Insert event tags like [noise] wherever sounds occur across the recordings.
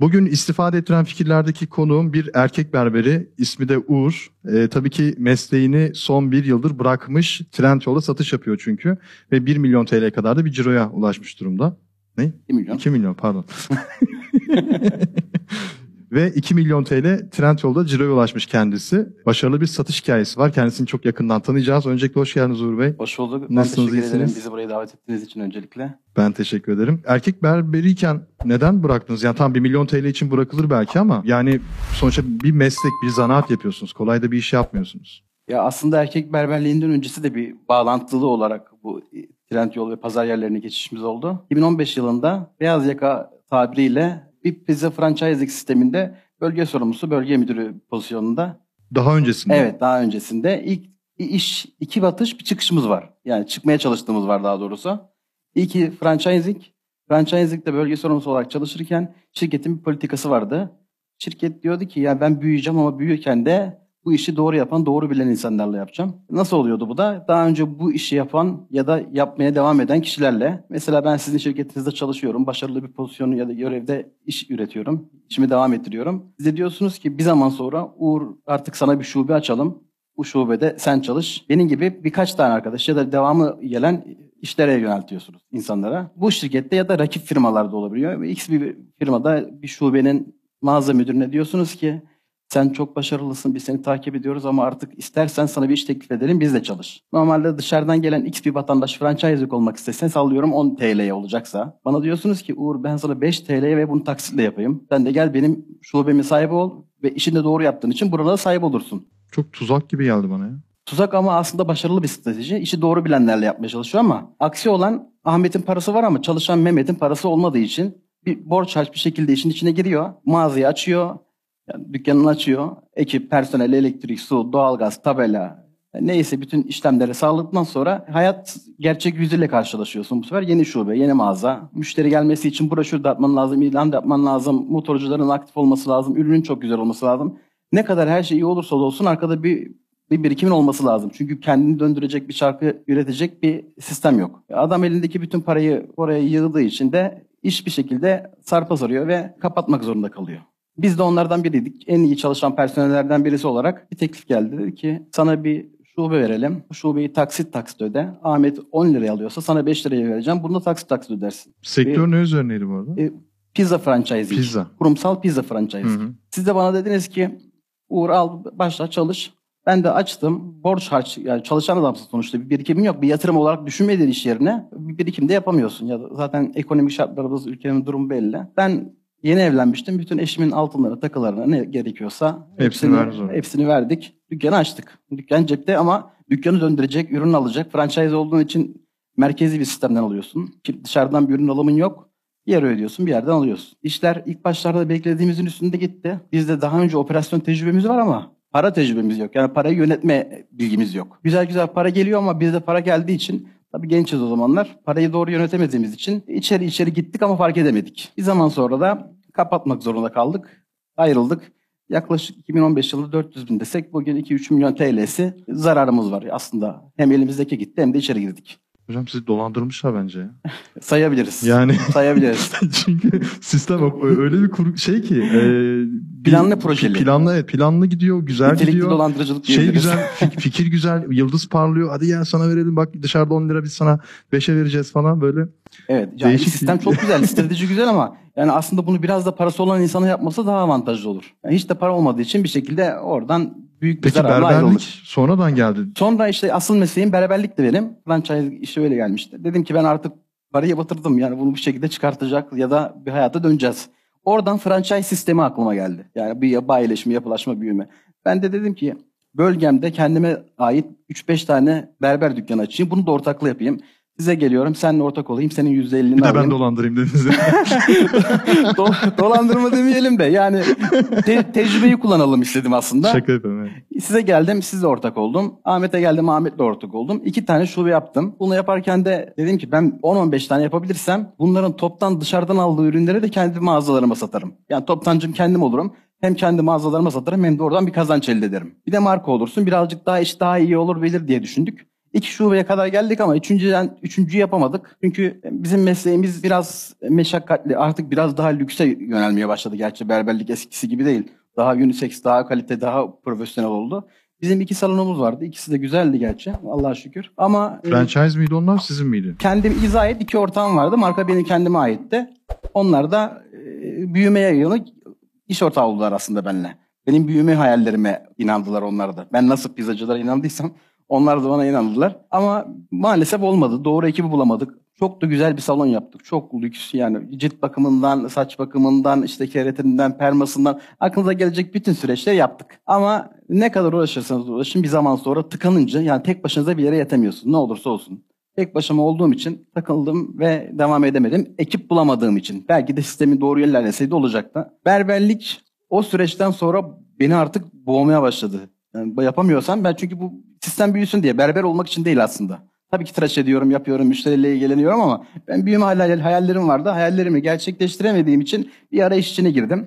Bugün istifade ettiren fikirlerdeki konuğum bir erkek berberi. ismi de Uğur. Ee, tabii ki mesleğini son bir yıldır bırakmış. Trendyol'da satış yapıyor çünkü. Ve 1 milyon TL kadar da bir ciroya ulaşmış durumda. Ne? 2 milyon. 2 milyon pardon. [laughs] Ve 2 milyon TL Trendyol'da ciroya ulaşmış kendisi. Başarılı bir satış hikayesi var. Kendisini çok yakından tanıyacağız. Öncelikle hoş geldiniz Uğur Bey. Hoş bulduk. Nasılsınız, ben teşekkür ederim bizi buraya davet ettiğiniz için öncelikle. Ben teşekkür ederim. Erkek berberiyken neden bıraktınız? Yani tam 1 milyon TL için bırakılır belki ama yani sonuçta bir meslek, bir zanaat yapıyorsunuz. Kolay da bir iş yapmıyorsunuz. Ya aslında erkek berberliğinden öncesi de bir bağlantılı olarak bu Trendyol ve pazar yerlerine geçişimiz oldu. 2015 yılında beyaz yaka tabiriyle bir pizza franchising sisteminde bölge sorumlusu, bölge müdürü pozisyonunda. Daha öncesinde. Evet daha öncesinde ilk iş iki batış bir çıkışımız var. Yani çıkmaya çalıştığımız var daha doğrusu. İlki franchising. Franchising'de bölge sorumlusu olarak çalışırken şirketin bir politikası vardı. Şirket diyordu ki ya ben büyüyeceğim ama büyürken de bu işi doğru yapan, doğru bilen insanlarla yapacağım. Nasıl oluyordu bu da? Daha önce bu işi yapan ya da yapmaya devam eden kişilerle. Mesela ben sizin şirketinizde çalışıyorum. Başarılı bir pozisyonu ya da görevde iş üretiyorum. İşimi devam ettiriyorum. Size diyorsunuz ki bir zaman sonra Uğur artık sana bir şube açalım. Bu şubede sen çalış. Benim gibi birkaç tane arkadaş ya da devamı gelen işlere yöneltiyorsunuz insanlara. Bu şirkette ya da rakip firmalarda olabiliyor. X bir firmada bir şubenin mağaza müdürüne diyorsunuz ki sen çok başarılısın biz seni takip ediyoruz ama artık istersen sana bir iş teklif edelim biz de çalış. Normalde dışarıdan gelen X bir vatandaş franchise olmak istesen sallıyorum 10 TL'ye olacaksa. Bana diyorsunuz ki Uğur ben sana 5 TL'ye ve bunu taksitle yapayım. Sen de gel benim şubemin sahibi ol ve işini de doğru yaptığın için burada sahip olursun. Çok tuzak gibi geldi bana ya. Tuzak ama aslında başarılı bir strateji. İşi doğru bilenlerle yapmaya çalışıyor ama aksi olan Ahmet'in parası var ama çalışan Mehmet'in parası olmadığı için bir borç harç bir şekilde işin içine giriyor. Mağazayı açıyor. Yani dükkanını açıyor. Ekip, personel, elektrik, su, doğalgaz, tabela neyse bütün işlemleri sağladıktan sonra hayat gerçek yüzüyle karşılaşıyorsun. Bu sefer yeni şube, yeni mağaza. Müşteri gelmesi için broşür dağıtman lazım, ilan da yapman lazım. Motorcuların aktif olması lazım. Ürünün çok güzel olması lazım. Ne kadar her şey iyi olursa olsun arkada bir bir birikimin olması lazım. Çünkü kendini döndürecek bir şarkı üretecek bir sistem yok. Adam elindeki bütün parayı oraya yığdığı için de iş bir şekilde sarpa sarıyor ve kapatmak zorunda kalıyor. Biz de onlardan biriydik. En iyi çalışan personellerden birisi olarak bir teklif geldi. Dedi ki sana bir şube verelim. Bu şubeyi taksit taksit öde. Ahmet 10 liraya alıyorsa sana 5 liraya vereceğim. Bunu da taksit taksit ödersin. Sektör ne üzerineydi bu arada? E, pizza franchising. Pizza. Kurumsal pizza franchising. Hı hı. Siz de bana dediniz ki Uğur al başla çalış. Ben de açtım. Borç harç yani çalışan adamsın sonuçta bir birikimin yok. Bir yatırım olarak düşünmediğin iş yerine bir birikim de yapamıyorsun. Ya da zaten ekonomik şartlarımız ülkenin durumu belli. Ben yeni evlenmiştim. Bütün eşimin altınları, takılarına ne gerekiyorsa Hepsini hepsini verdik. Dükkanı açtık. Dükkan cepte ama dükkanı döndürecek, ürün alacak. Franchise olduğun için merkezi bir sistemden alıyorsun. Dışarıdan bir ürün alımın yok. Bir yere ödüyorsun, bir yerden alıyorsun. İşler ilk başlarda beklediğimizin üstünde gitti. Bizde daha önce operasyon tecrübemiz var ama para tecrübemiz yok. Yani parayı yönetme bilgimiz yok. Güzel güzel para geliyor ama bizde para geldiği için tabii gençiz o zamanlar. Parayı doğru yönetemediğimiz için içeri içeri gittik ama fark edemedik. Bir zaman sonra da kapatmak zorunda kaldık. Ayrıldık. Yaklaşık 2015 yılı 400 bin desek bugün 2-3 milyon TL'si zararımız var aslında. Hem elimizdeki gitti hem de içeri girdik. Hocam sizi dolandırmışlar bence ya. [laughs] Sayabiliriz. Yani [laughs] [laughs] Sayabiliriz. çünkü sistem o- öyle bir kur- şey ki. e, Planlı projeli. Planlı, evet, planlı gidiyor, güzel Nitelikli gidiyor. dolandırıcılık Şey güzel, fik- fikir güzel, yıldız parlıyor. Hadi gel sana verelim bak dışarıda 10 lira biz sana 5'e vereceğiz falan böyle. Evet. Yani Değişik sistem çok güzel, strateji güzel ama yani aslında bunu biraz da parası olan insana yapması daha avantajlı olur. Yani hiç de para olmadığı için bir şekilde oradan büyük bir Peki zararla berberlik sonradan geldi. Sonra işte asıl mesleğim berberlik de benim. Franchise işi öyle gelmişti. Dedim ki ben artık parayı batırdım. Yani bunu bir şekilde çıkartacak ya da bir hayata döneceğiz. Oradan franchise sistemi aklıma geldi. Yani bir bayileşme, yapılaşma, büyüme. Ben de dedim ki bölgemde kendime ait 3-5 tane berber dükkanı açayım. Bunu da ortaklı yapayım. Size geliyorum, seninle ortak olayım, senin %50'ni Bir de alayım. ben dolandırayım dediniz. [laughs] Do- dolandırma demeyelim de yani te- tecrübeyi kullanalım istedim aslında. Şaka yapıyorum. evet. Size geldim, sizle ortak oldum. Ahmet'e geldim, Ahmet'le ortak oldum. İki tane şube yaptım. Bunu yaparken de dedim ki ben 10-15 tane yapabilirsem bunların toptan dışarıdan aldığı ürünleri de kendi mağazalarıma satarım. Yani toptancım kendim olurum. Hem kendi mağazalarıma satarım hem de oradan bir kazanç elde ederim. Bir de marka olursun. Birazcık daha iş daha iyi olur bilir diye düşündük. İki şubeye kadar geldik ama üçüncüden üçüncü yapamadık. Çünkü bizim mesleğimiz biraz meşakkatli. Artık biraz daha lükse yönelmeye başladı. Gerçi berberlik eskisi gibi değil. Daha unisex, daha kalite, daha profesyonel oldu. Bizim iki salonumuz vardı. İkisi de güzeldi gerçi. Allah'a şükür. Ama e, franchise miydi onlar sizin miydi? Kendim izah et iki ortağım vardı. Marka benim kendime aitti. Onlar da e, büyümeye yönelik iş ortağı oldular aslında benimle. Benim büyüme hayallerime inandılar onlar da. Ben nasıl pizzacılara inandıysam onlar da bana inandılar. Ama maalesef olmadı. Doğru ekibi bulamadık. Çok da güzel bir salon yaptık. Çok lüks yani cilt bakımından, saç bakımından, işte keratinden, permasından aklınıza gelecek bütün süreçleri yaptık. Ama ne kadar uğraşırsanız uğraşın bir zaman sonra tıkanınca yani tek başınıza bir yere yetemiyorsun ne olursa olsun. Tek başıma olduğum için takıldım ve devam edemedim. Ekip bulamadığım için. Belki de sistemin doğru ilerleseydi olacaktı. Berberlik o süreçten sonra beni artık boğmaya başladı. Yani yapamıyorsam ben çünkü bu sistem büyüsün diye berber olmak için değil aslında. Tabii ki tıraş ediyorum, yapıyorum, müşteriyle ilgileniyorum ama ben büyüme hayallerim vardı. Hayallerimi gerçekleştiremediğim için bir arayış içine girdim.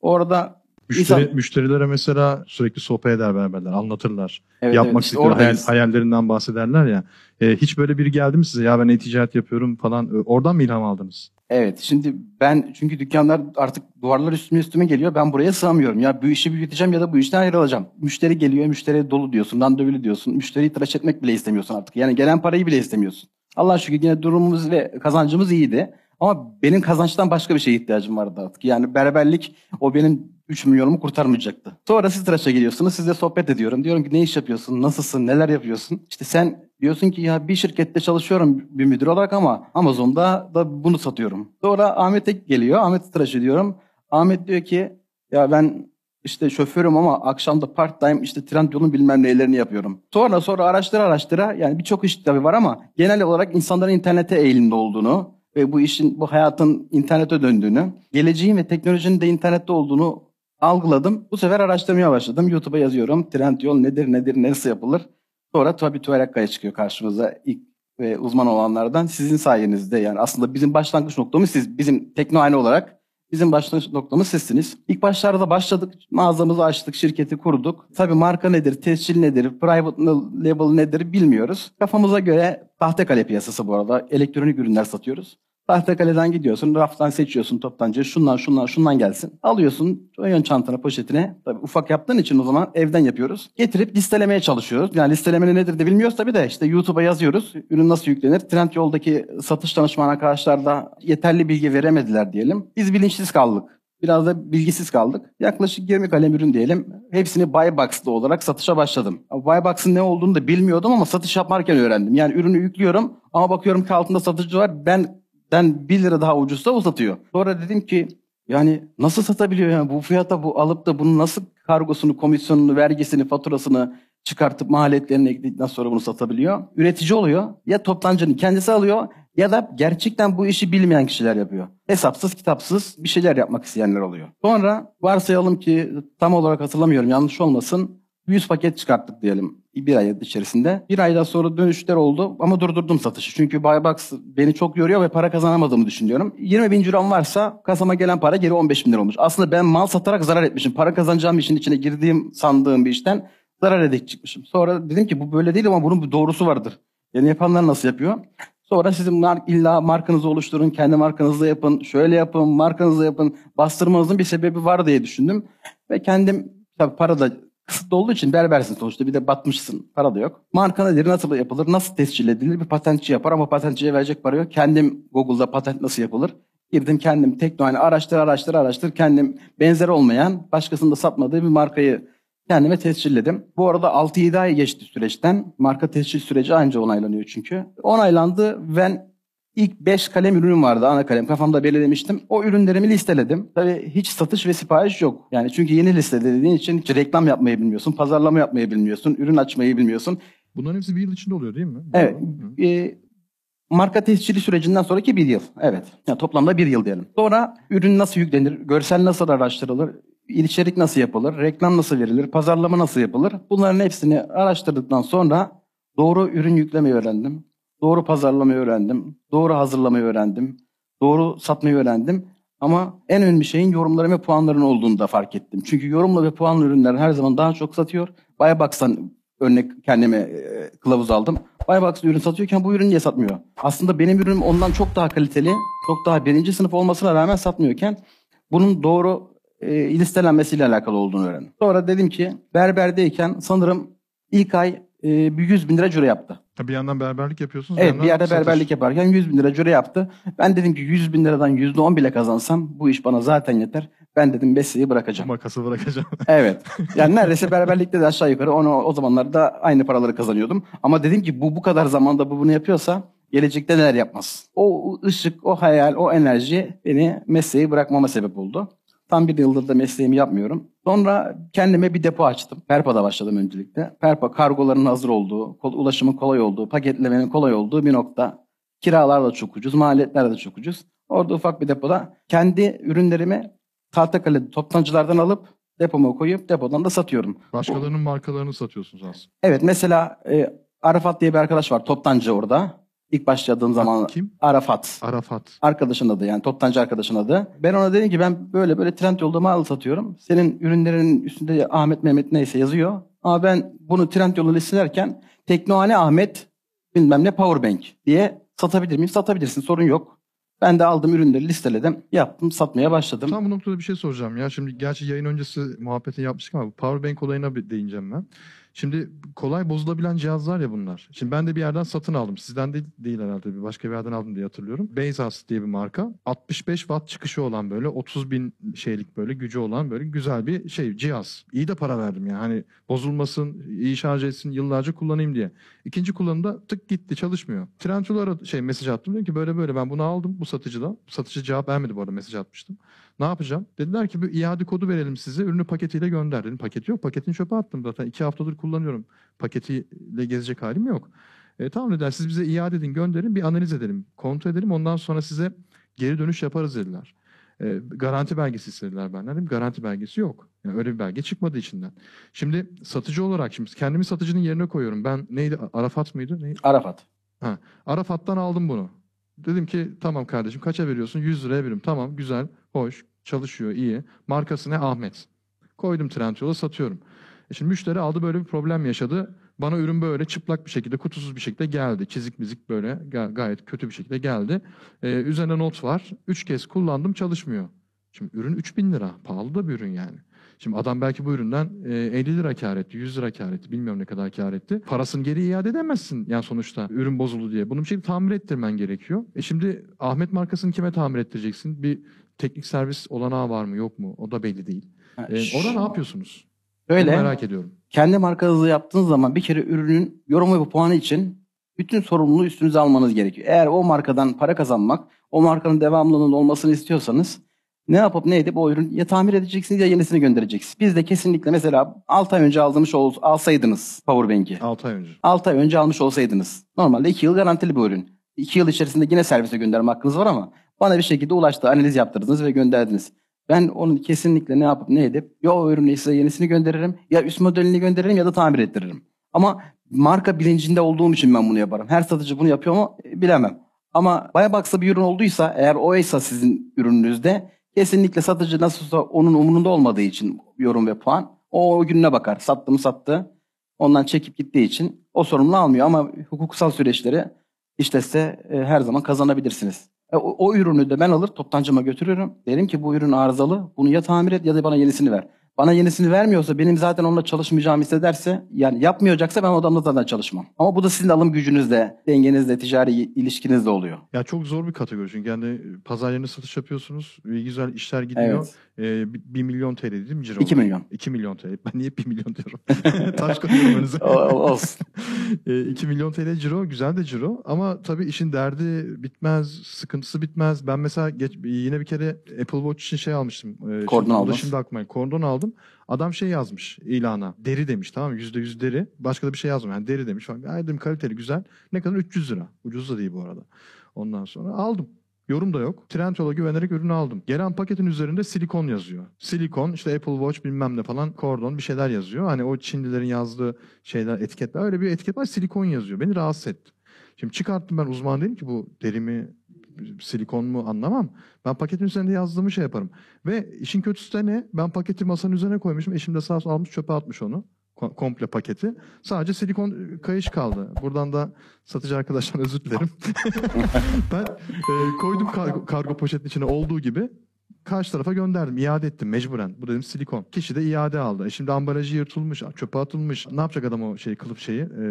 Orada Müşteri, İnsan... Müşterilere mesela sürekli sohbet eder berberler, anlatırlar. Evet, Yapmak evet, istedikleri hayal, hayallerinden bahsederler ya. E, hiç böyle biri geldi mi size? Ya ben e-ticaret yapıyorum falan. Oradan mı ilham aldınız? Evet. Şimdi ben çünkü dükkanlar artık duvarlar üstüme üstüme geliyor. Ben buraya sığamıyorum. Ya bu işi büyüteceğim ya da bu işten ayrılacağım. Müşteri geliyor, müşteri dolu diyorsun, randevulu diyorsun. Müşteriyi tıraş etmek bile istemiyorsun artık. Yani gelen parayı bile istemiyorsun. Allah şükür yine durumumuz ve kazancımız iyiydi. Ama benim kazançtan başka bir şeye ihtiyacım vardı artık. Yani berberlik o benim 3 milyonumu kurtarmayacaktı. Sonra siz geliyorsunuz, sizle sohbet ediyorum. Diyorum ki ne iş yapıyorsun, nasılsın, neler yapıyorsun? İşte sen diyorsun ki ya bir şirkette çalışıyorum bir müdür olarak ama Amazon'da da bunu satıyorum. Sonra Ahmet'e geliyor, Ahmet'i tıraş ediyorum. Ahmet diyor ki ya ben işte şoförüm ama akşamda part time işte trend yolun bilmem nelerini yapıyorum. Sonra sonra araştıra araştıra yani birçok iş tabii var ama genel olarak insanların internete eğilimde olduğunu ve bu işin bu hayatın internete döndüğünü, geleceğin ve teknolojinin de internette olduğunu algıladım. Bu sefer araştırmaya başladım. YouTube'a yazıyorum. Trend yol nedir, nedir, nasıl yapılır? Sonra tabii Tuğerakkaya çıkıyor karşımıza ilk ve uzman olanlardan sizin sayenizde yani aslında bizim başlangıç noktamız siz bizim teknohane olarak bizim başlangıç noktamız sizsiniz. İlk başlarda başladık mağazamızı açtık şirketi kurduk. Tabii marka nedir tescil nedir private label nedir bilmiyoruz. Kafamıza göre tahtakale piyasası bu arada elektronik ürünler satıyoruz. Tahtakale'den gidiyorsun, raftan seçiyorsun toptancı. Şundan, şundan, şundan gelsin. Alıyorsun ön çantana, poşetine. Tabii ufak yaptığın için o zaman evden yapıyoruz. Getirip listelemeye çalışıyoruz. Yani listeleme nedir de bilmiyoruz tabii de işte YouTube'a yazıyoruz. Ürün nasıl yüklenir? Trendyol'daki satış danışman arkadaşlar da yeterli bilgi veremediler diyelim. Biz bilinçsiz kaldık. Biraz da bilgisiz kaldık. Yaklaşık 20 kalem ürün diyelim. Hepsini Buybox'ta olarak satışa başladım. Buybox'ın ne olduğunu da bilmiyordum ama satış yaparken öğrendim. Yani ürünü yüklüyorum ama bakıyorum ki altında satıcı var. Ben den 1 lira daha ucuzsa o satıyor. Sonra dedim ki yani nasıl satabiliyor yani bu fiyata bu alıp da bunu nasıl kargosunu, komisyonunu, vergisini, faturasını çıkartıp maliyetlerini ekledikten sonra bunu satabiliyor. Üretici oluyor. Ya toptancının kendisi alıyor ya da gerçekten bu işi bilmeyen kişiler yapıyor. Hesapsız kitapsız bir şeyler yapmak isteyenler oluyor. Sonra varsayalım ki tam olarak hatırlamıyorum yanlış olmasın 100 paket çıkarttık diyelim bir ay içerisinde. Bir aydan sonra dönüşler oldu ama durdurdum satışı. Çünkü Buybox beni çok yoruyor ve para kazanamadığımı düşünüyorum. 20 bin cirom varsa kasama gelen para geri 15 bin lira olmuş. Aslında ben mal satarak zarar etmişim. Para kazanacağım işin içine girdiğim sandığım bir işten zarar edip çıkmışım. Sonra dedim ki bu böyle değil ama bunun bir doğrusu vardır. Yani yapanlar nasıl yapıyor? Sonra sizin illa markanızı oluşturun, kendi markanızı yapın, şöyle yapın, markanızı yapın. Bastırmanızın bir sebebi var diye düşündüm. Ve kendim tabii para da kısıtlı olduğu için berbersin sonuçta. Bir de batmışsın. Para da yok. Marka nedir? Nasıl yapılır? Nasıl tescil edilir? Bir patentçi yapar ama patentçiye verecek para yok. Kendim Google'da patent nasıl yapılır? Girdim kendim teknohane araştır araştır araştır kendim benzer olmayan başkasının da satmadığı bir markayı kendime tescilledim. Bu arada 6-7 ay geçti süreçten. Marka tescil süreci anca onaylanıyor çünkü. Onaylandı. Ben İlk 5 kalem ürünüm vardı ana kalem kafamda belirlemiştim. O ürünlerimi listeledim. Tabii hiç satış ve sipariş yok. Yani çünkü yeni listelediğin için hiç reklam yapmayı bilmiyorsun, pazarlama yapmayı bilmiyorsun, ürün açmayı bilmiyorsun. Bunların hepsi bir yıl içinde oluyor değil mi? Evet. E, marka tescili sürecinden sonraki bir yıl. Evet. Yani toplamda bir yıl diyelim. Sonra ürün nasıl yüklenir, görsel nasıl araştırılır, içerik nasıl yapılır, reklam nasıl verilir, pazarlama nasıl yapılır? Bunların hepsini araştırdıktan sonra doğru ürün yüklemeyi öğrendim. Doğru pazarlamayı öğrendim. Doğru hazırlamayı öğrendim. Doğru satmayı öğrendim. Ama en önemli şeyin yorumların ve puanların olduğunu da fark ettim. Çünkü yorumla ve puanlı ürünler her zaman daha çok satıyor. Buybox'tan örnek kendime e, kılavuz aldım. Buybox ürün satıyorken bu ürün niye satmıyor? Aslında benim ürünüm ondan çok daha kaliteli, çok daha birinci sınıf olmasına rağmen satmıyorken bunun doğru e, listelenmesiyle alakalı olduğunu öğrendim. Sonra dedim ki berberdeyken sanırım ilk ay e, bir 100 bin lira cüre yaptı. Ha, Bir yandan berberlik yapıyorsunuz. Evet bir yerde satış. berberlik yaparken 100 bin lira cüre yaptı. Ben dedim ki 100 bin liradan %10 bile kazansam bu iş bana zaten yeter. Ben dedim mesleği bırakacağım. Makası bırakacağım. [laughs] Evet. Yani neredeyse berberlikte de aşağı yukarı onu o zamanlarda aynı paraları kazanıyordum. Ama dedim ki bu bu kadar zamanda bu bunu yapıyorsa gelecekte neler yapmaz. O ışık, o hayal, o enerji beni mesleği bırakmama sebep oldu. Tam bir yıldır da mesleğimi yapmıyorum. Sonra kendime bir depo açtım. Perpa'da başladım öncelikle. Perpa kargoların hazır olduğu, ulaşımın kolay olduğu, paketlemenin kolay olduğu bir nokta. Kiralar da çok ucuz, maliyetler de çok ucuz. Orada ufak bir depoda kendi ürünlerimi Tahtakale toptancılardan alıp depoma koyup depodan da satıyorum. Başkalarının markalarını satıyorsunuz aslında. Evet mesela e, Arafat diye bir arkadaş var toptancı orada. İlk başladığım zaman Kim? Arafat. Arafat. Arkadaşın adı yani toptancı arkadaşın adı. Ben ona dedim ki ben böyle böyle trend yolda mal satıyorum. Senin ürünlerin üstünde Ahmet Mehmet neyse yazıyor. Ama ben bunu trend yolu listelerken Teknohane Ahmet bilmem ne Powerbank diye satabilir miyim? Satabilirsin sorun yok. Ben de aldım ürünleri listeledim. Yaptım satmaya başladım. Tam bu noktada bir şey soracağım ya. Şimdi gerçi yayın öncesi muhabbetini yapmıştık ama powerbank olayına bir değineceğim ben. Şimdi kolay bozulabilen cihazlar ya bunlar. Şimdi ben de bir yerden satın aldım. Sizden değil, değil herhalde. Bir başka bir yerden aldım diye hatırlıyorum. Bezos diye bir marka. 65 watt çıkışı olan böyle 30 bin şeylik böyle gücü olan böyle güzel bir şey cihaz. İyi de para verdim yani. Hani bozulmasın, iyi şarj etsin, yıllarca kullanayım diye. İkinci kullanımda tık gitti çalışmıyor. Trendyol'a şey mesaj attım. Dedim ki böyle böyle ben bunu aldım bu satıcıdan. Satıcı cevap vermedi bu arada mesaj atmıştım. Ne yapacağım? Dediler ki bir iade kodu verelim size. Ürünü paketiyle gönder. Dedim paketi yok. Paketini çöpe attım zaten. iki haftadır kullanıyorum. Paketiyle gezecek halim yok. E, tamam dediler siz bize iade edin gönderin bir analiz edelim. Kontrol edelim ondan sonra size geri dönüş yaparız dediler. E, garanti belgesi istediler benden. Dedim garanti belgesi yok. Yani öyle bir belge çıkmadı içinden. Şimdi satıcı olarak şimdi kendimi satıcının yerine koyuyorum. Ben neydi Arafat mıydı? Neydi? Arafat. Arafat'tan aldım bunu. Dedim ki tamam kardeşim kaça veriyorsun? 100 liraya veririm. Tamam güzel, hoş, çalışıyor, iyi. Markası ne? Ahmet. Koydum Trendyol'a satıyorum. E şimdi müşteri aldı böyle bir problem yaşadı. Bana ürün böyle çıplak bir şekilde, kutusuz bir şekilde geldi. Çizik mizik böyle ga- gayet kötü bir şekilde geldi. Ee, üzerine not var. Üç kez kullandım çalışmıyor. Şimdi ürün 3000 lira. Pahalı da bir ürün yani. Şimdi adam belki bu üründen e, 50 lira kar etti, 100 lira kar etti. Bilmiyorum ne kadar kar etti. Parasını geri iade edemezsin yani sonuçta ürün bozuldu diye. Bunu bir şekilde tamir ettirmen gerekiyor. E şimdi Ahmet markasını kime tamir ettireceksin? Bir teknik servis olanağı var mı yok mu? O da belli değil. Ha, E, orada ne yapıyorsunuz? Bunu Öyle. merak ediyorum. kendi markanızı yaptığınız zaman bir kere ürünün yorum ve puanı için bütün sorumluluğu üstünüze almanız gerekiyor. Eğer o markadan para kazanmak, o markanın devamlılığının olmasını istiyorsanız ne yapıp ne edip o ürün ya tamir edeceksiniz ya yenisini göndereceksiniz. Biz de kesinlikle mesela 6 ay önce aldırmış ol, alsaydınız Powerbank'i. 6 ay önce. 6 ay önce almış olsaydınız. Normalde 2 yıl garantili bu ürün. 2 yıl içerisinde yine servise gönderme hakkınız var ama bana bir şekilde ulaştı, analiz yaptırdınız ve gönderdiniz. Ben onu kesinlikle ne yapıp ne edip ya o ürünü size yenisini gönderirim ya üst modelini gönderirim ya da tamir ettiririm. Ama marka bilincinde olduğum için ben bunu yaparım. Her satıcı bunu yapıyor mu bilemem. Ama Buybox'ta bir ürün olduysa eğer oysa sizin ürününüzde kesinlikle satıcı nasılsa onun umurunda olmadığı için yorum ve puan o, o gününe bakar. Sattı mı sattı. Ondan çekip gittiği için o sorumluluğu almıyor ama hukuksal süreçleri işletse e, her zaman kazanabilirsiniz. E, o, o ürünü de ben alır toptancıma götürürüm. Derim ki bu ürün arızalı. Bunu ya tamir et ya da bana yenisini ver. Bana yenisini vermiyorsa benim zaten onunla çalışmayacağımı hissederse yani yapmayacaksa ben o adamla zaten çalışmam. Ama bu da sizin alım gücünüzle, dengenizle, ticari ilişkinizle oluyor. Ya çok zor bir kategori çünkü yani pazar yerine satış yapıyorsunuz. ve Güzel işler gidiyor. Evet. Ee, 1 milyon TL değil mi ciro? 2 milyon. 2 milyon TL. Ben niye 1 milyon diyorum? [laughs] Taş koyuyorum önünüze. Olsun. [laughs] E, 2 milyon TL ciro güzel de ciro ama tabii işin derdi bitmez, sıkıntısı bitmez. Ben mesela geç, yine bir kere Apple Watch için şey almıştım. E, Kordon aldınız. Şimdi aklıma. Kordon aldım. Adam şey yazmış ilana. Deri demiş tamam mı? %100 deri. Başka da bir şey yazmıyor. Yani deri demiş falan. Ay dedim kaliteli güzel. Ne kadar? 300 lira. Ucuz da değil bu arada. Ondan sonra aldım. Yorum da yok. Trendyol'a güvenerek ürünü aldım. Gelen paketin üzerinde silikon yazıyor. Silikon işte Apple Watch bilmem ne falan kordon bir şeyler yazıyor. Hani o Çinlilerin yazdığı şeyler etiketler öyle bir etiket var silikon yazıyor. Beni rahatsız etti. Şimdi çıkarttım ben uzman değilim ki bu derimi silikon mu anlamam. Ben paketin üzerinde yazdığımı şey yaparım. Ve işin kötüsü de ne? Ben paketi masanın üzerine koymuşum. Eşim de sağ olsun almış çöpe atmış onu. Ko- komple paketi. Sadece silikon kayış kaldı. Buradan da satıcı arkadaşlar özür dilerim. [laughs] ben e, koydum kargo, kargo poşetin içine olduğu gibi karşı tarafa gönderdim. iade ettim mecburen. Bu dedim silikon. Kişi de iade aldı. E şimdi ambalajı yırtılmış, çöpe atılmış. Ne yapacak adam o şey kılıf şeyi, e,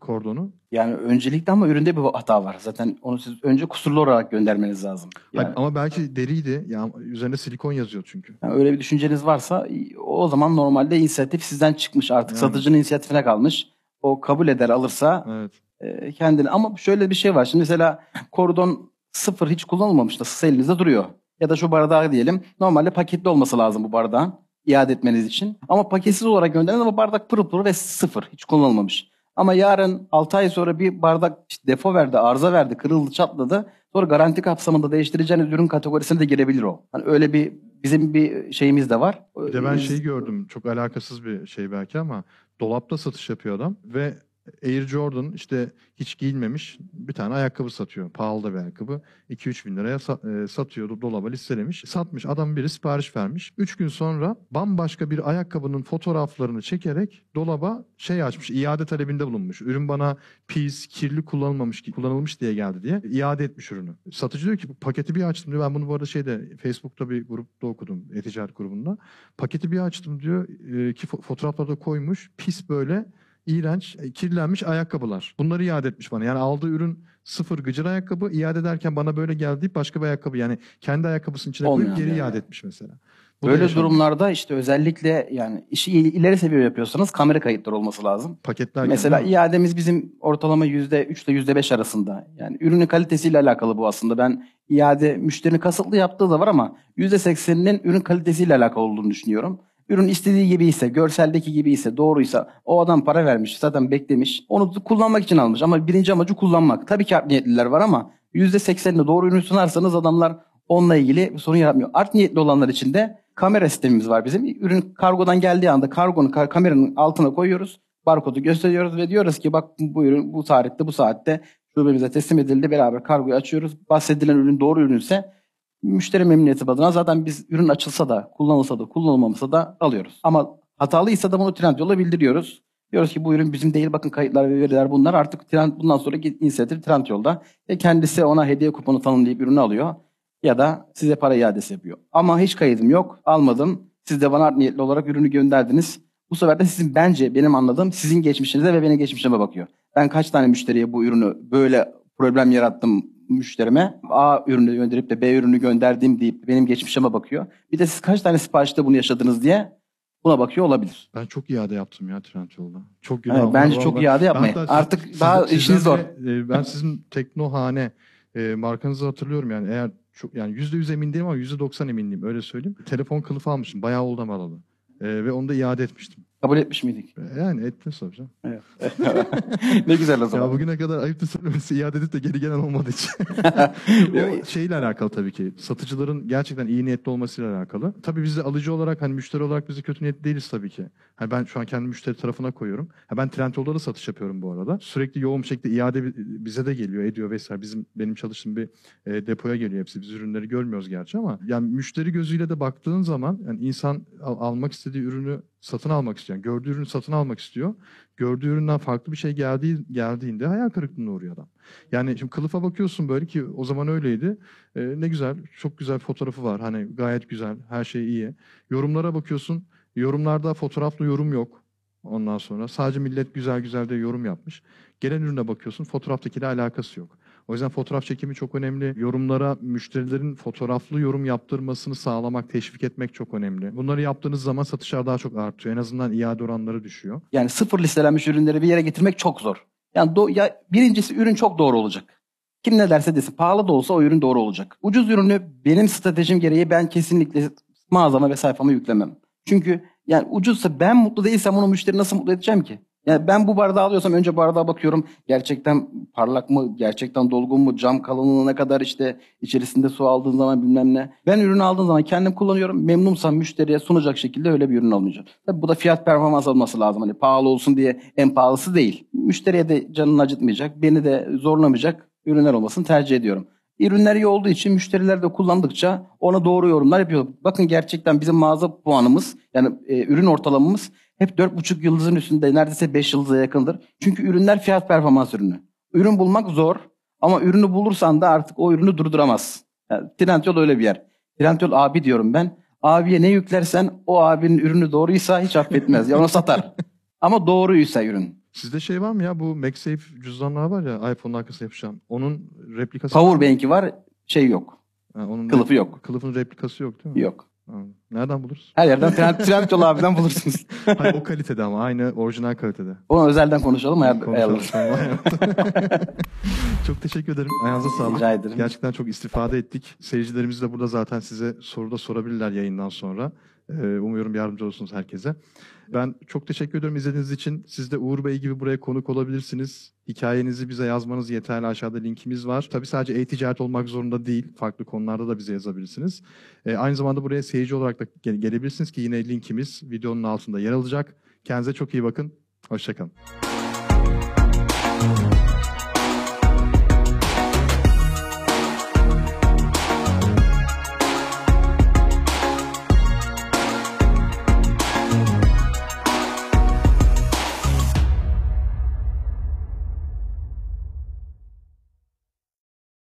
kordonu? Yani öncelikle ama üründe bir hata var. Zaten onu siz önce kusurlu olarak göndermeniz lazım. Yani, Hayır, ama belki deriydi. Ya üzerinde silikon yazıyor çünkü. yani öyle bir düşünceniz varsa o zaman normalde inisiyatif sizden çıkmış. Artık Yani. satıcının inisiyatifine kalmış. O kabul eder alırsa Evet. e, kendini ama şöyle bir şey var. Şimdi mesela kordon sıfır hiç kullanılmamış siz elinizde duruyor. Ya da şu bardağı diyelim. Normalde paketli olması lazım bu bardağın iade etmeniz için. Ama paketsiz olarak gönderen ama bardak pırıl pırıl ve sıfır. Hiç kullanılmamış. Ama yarın 6 ay sonra bir bardak işte defo verdi, arıza verdi, kırıldı, çatladı. Sonra garanti kapsamında değiştireceğiniz ürün kategorisine de girebilir o. Hani öyle bir bizim bir şeyimiz de var. Bir de ben şeyi gördüm. Çok alakasız bir şey belki ama dolapta satış yapıyor adam ve Air Jordan işte hiç giyilmemiş bir tane ayakkabı satıyor. Pahalı da bir ayakkabı. 2-3 bin liraya e, satıyor. Dolaba listelemiş. Satmış. Adam biri sipariş vermiş. 3 gün sonra bambaşka bir ayakkabının fotoğraflarını çekerek dolaba şey açmış. iade talebinde bulunmuş. Ürün bana pis, kirli kullanılmamış, kullanılmış diye geldi diye iade etmiş ürünü. Satıcı diyor ki paketi bir açtım diyor. Ben bunu bu arada şeyde Facebook'ta bir grupta okudum. E-ticaret grubunda. Paketi bir açtım diyor e, ki fo- fotoğraflarda koymuş. Pis böyle iğrenç, e, kirlenmiş ayakkabılar. Bunları iade etmiş bana. Yani aldığı ürün sıfır gıcır ayakkabı. iade ederken bana böyle geldi başka bir ayakkabı. Yani kendi ayakkabısının içine koyup Olmayan geri yani. iade etmiş mesela. Bu da Böyle yaşanmış. durumlarda işte özellikle yani işi il- ileri seviye yapıyorsanız kamera kayıtları olması lazım. paketlerken Mesela değil mi? iademiz bizim ortalama %3 ile %5 arasında. Yani ürünün kalitesiyle alakalı bu aslında. Ben iade müşterinin kasıtlı yaptığı da var ama %80'inin ürün kalitesiyle alakalı olduğunu düşünüyorum. Ürün istediği gibi ise, görseldeki gibi ise, doğruysa o adam para vermiş, zaten beklemiş. Onu kullanmak için almış ama birinci amacı kullanmak. Tabii ki art niyetliler var ama %80'ine doğru ürün sunarsanız adamlar onunla ilgili bir sorun yaratmıyor. Art niyetli olanlar için de kamera sistemimiz var bizim. Ürün kargodan geldiği anda kargonun ka- kameranın altına koyuyoruz. Barkodu gösteriyoruz ve diyoruz ki bak bu ürün bu tarihte bu saatte şubemize teslim edildi. Beraber kargoyu açıyoruz. Bahsedilen ürün doğru ürünse müşteri memnuniyeti adına zaten biz ürün açılsa da kullanılsa da kullanılmamışsa da alıyoruz. Ama hatalıysa da bunu Trendyol'a bildiriyoruz. Diyoruz ki bu ürün bizim değil bakın kayıtlar ve veriler bunlar artık trend, bundan sonra inisiyatif Trendyol'da. Ve kendisi ona hediye kuponu tanımlayıp ürünü alıyor ya da size para iadesi yapıyor. Ama hiç kaydım yok, almadım. Siz de bana niyetli olarak ürünü gönderdiniz. Bu sefer de sizin bence benim anladığım sizin geçmişinize ve benim geçmişime bakıyor. Ben kaç tane müşteriye bu ürünü böyle problem yarattım müşterime. A ürünü gönderip de B ürünü gönderdim deyip benim geçmişime bakıyor. Bir de siz kaç tane siparişte bunu yaşadınız diye buna bakıyor olabilir. Ben çok iade yaptım ya Trendyol'da. Çok Evet, günah. bence Vallahi- çok iade yapmayın. Hatta Artık siz- daha sizden işiniz zor. e, ben sizin Teknohane e, markanızı hatırlıyorum yani eğer çok yani yüzde yüz emin değilim ama yüzde doksan eminliyim öyle söyleyeyim. Telefon kılıfı almışım bayağı oldu alalı. E, ve onu da iade etmiştim. Kabul etmiş miydik? E, Yani ettin soracağım. Evet. [laughs] ne güzel o zaman. Ya bugüne kadar ayıptır söylemesi iade edip de geri gelen olmadığı için. [laughs] o şeyle alakalı tabii ki. Satıcıların gerçekten iyi niyetli olmasıyla alakalı. Tabii biz de alıcı olarak hani müşteri olarak biz de kötü niyetli değiliz tabii ki. Hani ben şu an kendi müşteri tarafına koyuyorum. Ha ben Trendyol'da da satış yapıyorum bu arada. Sürekli yoğun bir şekilde iade bi- bize de geliyor, ediyor vesaire. Bizim benim çalıştığım bir e, depoya geliyor hepsi. Biz ürünleri görmüyoruz gerçi ama yani müşteri gözüyle de baktığın zaman yani insan al- almak istediği ürünü satın almak. Yani gördüğü ürünü satın almak istiyor. Gördüğü üründen farklı bir şey geldiği, geldiğinde hayal kırıklığına uğruyor adam. Yani şimdi kılıfa bakıyorsun böyle ki o zaman öyleydi. Ee, ne güzel, çok güzel fotoğrafı var. Hani gayet güzel, her şey iyi. Yorumlara bakıyorsun. Yorumlarda fotoğraflı yorum yok. Ondan sonra sadece millet güzel güzel de yorum yapmış. Gelen ürüne bakıyorsun fotoğraftakiyle alakası yok. O yüzden fotoğraf çekimi çok önemli. Yorumlara müşterilerin fotoğraflı yorum yaptırmasını sağlamak, teşvik etmek çok önemli. Bunları yaptığınız zaman satışlar daha çok artıyor. En azından iade oranları düşüyor. Yani sıfır listelenmiş ürünleri bir yere getirmek çok zor. Yani do- ya birincisi ürün çok doğru olacak. Kim ne derse desin pahalı da olsa o ürün doğru olacak. Ucuz ürünü benim stratejim gereği ben kesinlikle mağazama ve sayfama yüklemem. Çünkü yani ucuzsa ben mutlu değilsem onu müşteri nasıl mutlu edeceğim ki? Yani ben bu bardağı alıyorsam önce bardağa bakıyorum. Gerçekten parlak mı? Gerçekten dolgun mu? Cam kalınlığı ne kadar işte içerisinde su aldığın zaman bilmem ne. Ben ürünü aldığım zaman kendim kullanıyorum. Memnunsam müşteriye sunacak şekilde öyle bir ürün almayacağım. Tabii bu da fiyat performans alması lazım. Hani pahalı olsun diye en pahalısı değil. Müşteriye de canını acıtmayacak. Beni de zorlamayacak ürünler olmasını tercih ediyorum. Ürünler iyi olduğu için müşteriler de kullandıkça ona doğru yorumlar yapıyor. Bakın gerçekten bizim mağaza puanımız yani e, ürün ortalamamız hep 4,5 yıldızın üstünde neredeyse 5 yıldıza yakındır. Çünkü ürünler fiyat performans ürünü. Ürün bulmak zor ama ürünü bulursan da artık o ürünü durduramaz. Yani Trendyol öyle bir yer. Trendyol abi diyorum ben. Abiye ne yüklersen o abinin ürünü doğruysa hiç affetmez. Ya onu satar. [laughs] Ama doğruysa ürün. Sizde şey var mı ya bu MagSafe cüzdanlar var ya iPhone'un arkasına yapışan. Onun replikası? Powerbank'i var şey yok. Ha, onun Kılıfı yok. Kılıfın replikası yok değil mi? Yok. Nereden buluruz? Her yerden Trend- Trendyol abiden bulursunuz. [laughs] Hayır, o kalitede ama aynı orijinal kalitede. Onu özelden konuşalım. Ayar, Konuşalım. [laughs] çok teşekkür ederim. Ayağınıza sağlık. Rica ederim. Gerçekten çok istifade ettik. Seyircilerimiz de burada zaten size soru da sorabilirler yayından sonra. Umuyorum yardımcı olursunuz herkese. Ben çok teşekkür ediyorum izlediğiniz için. Siz de Uğur Bey gibi buraya konuk olabilirsiniz. Hikayenizi bize yazmanız yeterli. Aşağıda linkimiz var. Tabii sadece e-ticaret olmak zorunda değil. Farklı konularda da bize yazabilirsiniz. Aynı zamanda buraya seyirci olarak da gel- gelebilirsiniz ki yine linkimiz videonun altında yer alacak. Kendinize çok iyi bakın. Hoşçakalın.